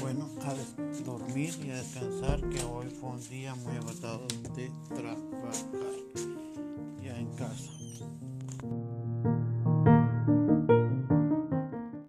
Bueno, a dormir y a descansar, que hoy fue un día muy agotado de